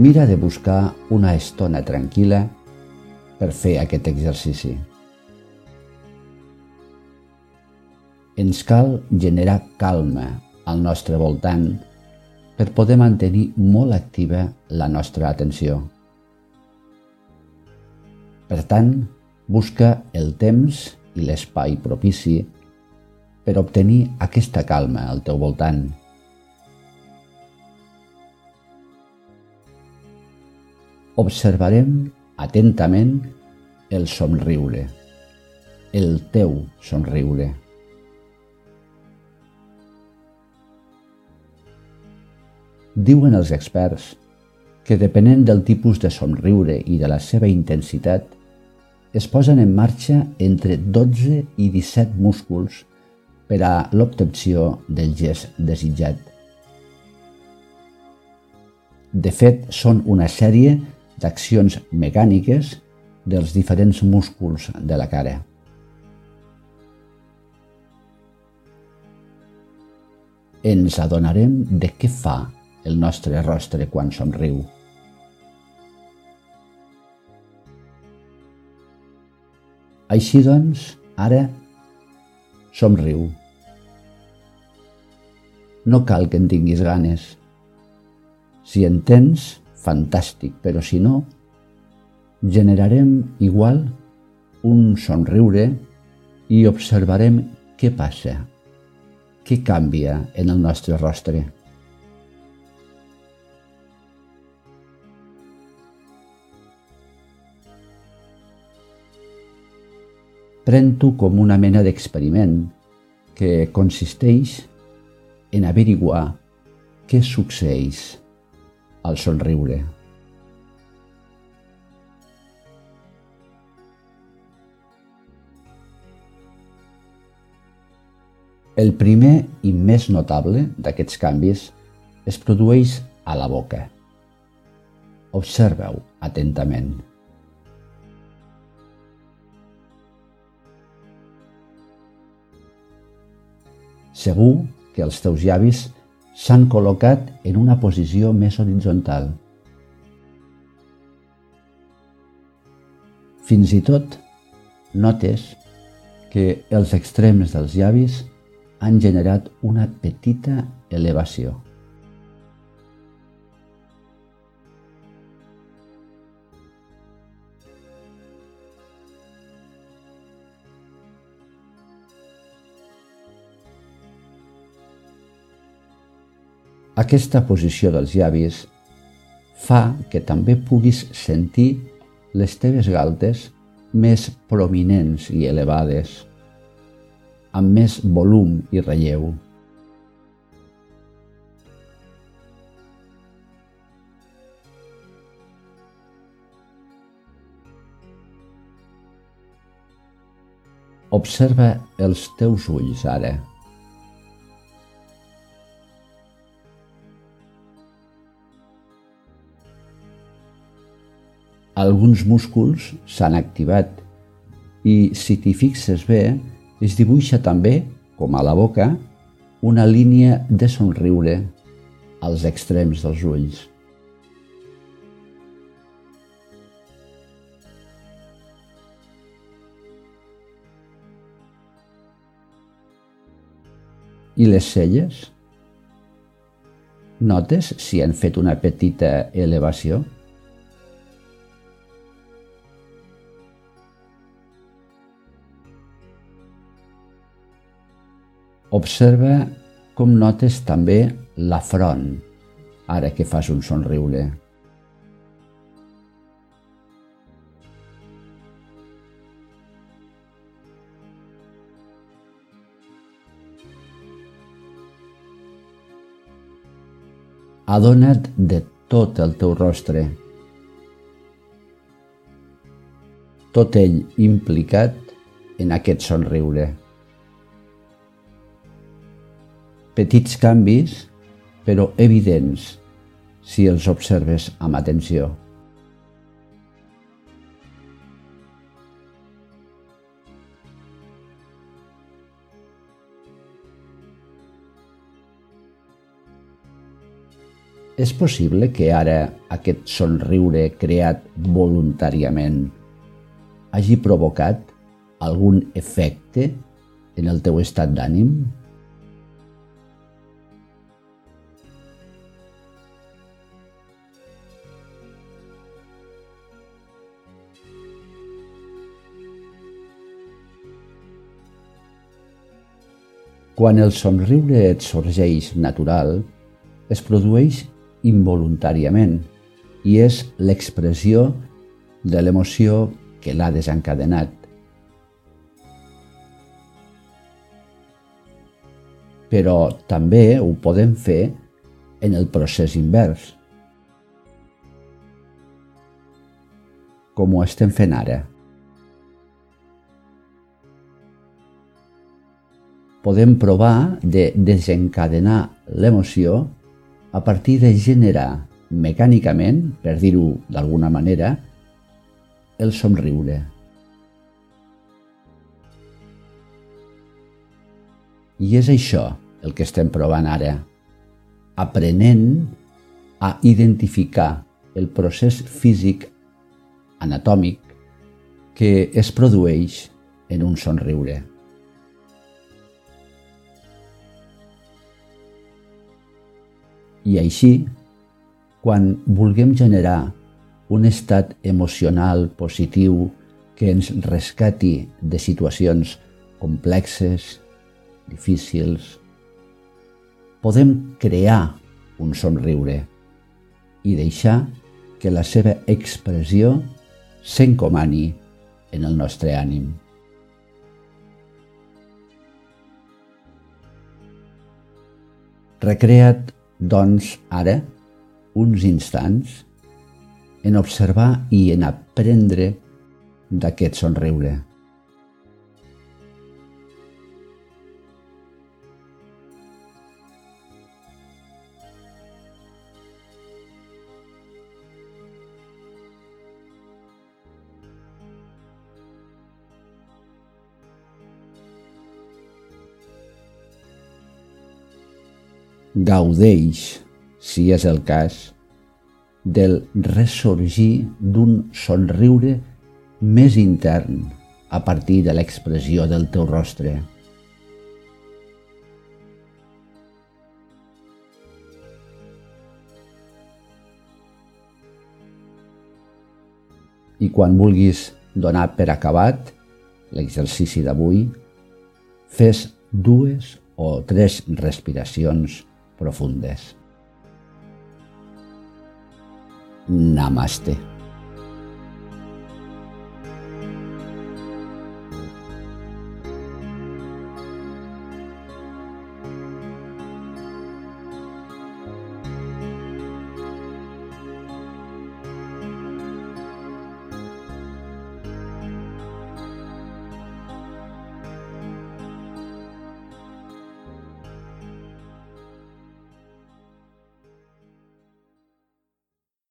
mira de buscar una estona tranquil·la per fer aquest exercici. Ens cal generar calma al nostre voltant per poder mantenir molt activa la nostra atenció. Per tant, busca el temps i l'espai propici per obtenir aquesta calma al teu voltant. Observarem atentament el somriure, el teu somriure. Diuen els experts que depenent del tipus de somriure i de la seva intensitat, es posen en marxa entre 12 i 17 músculs per a l'obtenció del gest desitjat. De fet, són una sèrie d'accions mecàniques dels diferents músculs de la cara. Ens adonarem de què fa el nostre rostre quan somriu. Així doncs, ara somriu. No cal que en tinguis ganes. Si en tens, fantàstic, però si no, generarem igual un somriure i observarem què passa, què canvia en el nostre rostre. Pren-t'ho com una mena d'experiment que consisteix en averiguar què succeeix al somriure. El primer i més notable d'aquests canvis es produeix a la boca. Observa-ho atentament. Segur que els teus llavis s'han col·locat en una posició més horitzontal. Fins i tot notes que els extrems dels llavis han generat una petita elevació. Aquesta posició dels llavis fa que també puguis sentir les teves galtes més prominents i elevades, amb més volum i relleu. Observa els teus ulls ara. Alguns músculs s'han activat i si t'hi fixes bé, es dibuixa també, com a la boca, una línia de somriure als extrems dels ulls. I les celles? Notes si han fet una petita elevació? Observa com notes també la front, ara que fas un somriure. Adona't de tot el teu rostre, tot ell implicat en aquest somriure. Petits canvis, però evidents si els observes amb atenció. És possible que ara aquest somriure creat voluntàriament hagi provocat algun efecte en el teu estat d'ànim? Quan el somriure et sorgeix natural, es produeix involuntàriament i és l'expressió de l'emoció que l'ha desencadenat. Però també ho podem fer en el procés invers, com ho estem fent ara. Podem provar de desencadenar l'emoció a partir de generar mecànicament, per dir-ho d'alguna manera, el somriure. I és això el que estem provant ara, aprenent a identificar el procés físic anatòmic que es produeix en un somriure. I així, quan vulguem generar un estat emocional positiu que ens rescati de situacions complexes, difícils, podem crear un somriure i deixar que la seva expressió s'encomani en el nostre ànim. Recrea't doncs ara, uns instants, en observar i en aprendre d'aquest somriure. Gaudeix, si és el cas, del ressorgir d'un somriure més intern a partir de l'expressió del teu rostre. I quan vulguis donar per acabat l'exercici d'avui, fes dues o tres respiracions profundas. Namaste.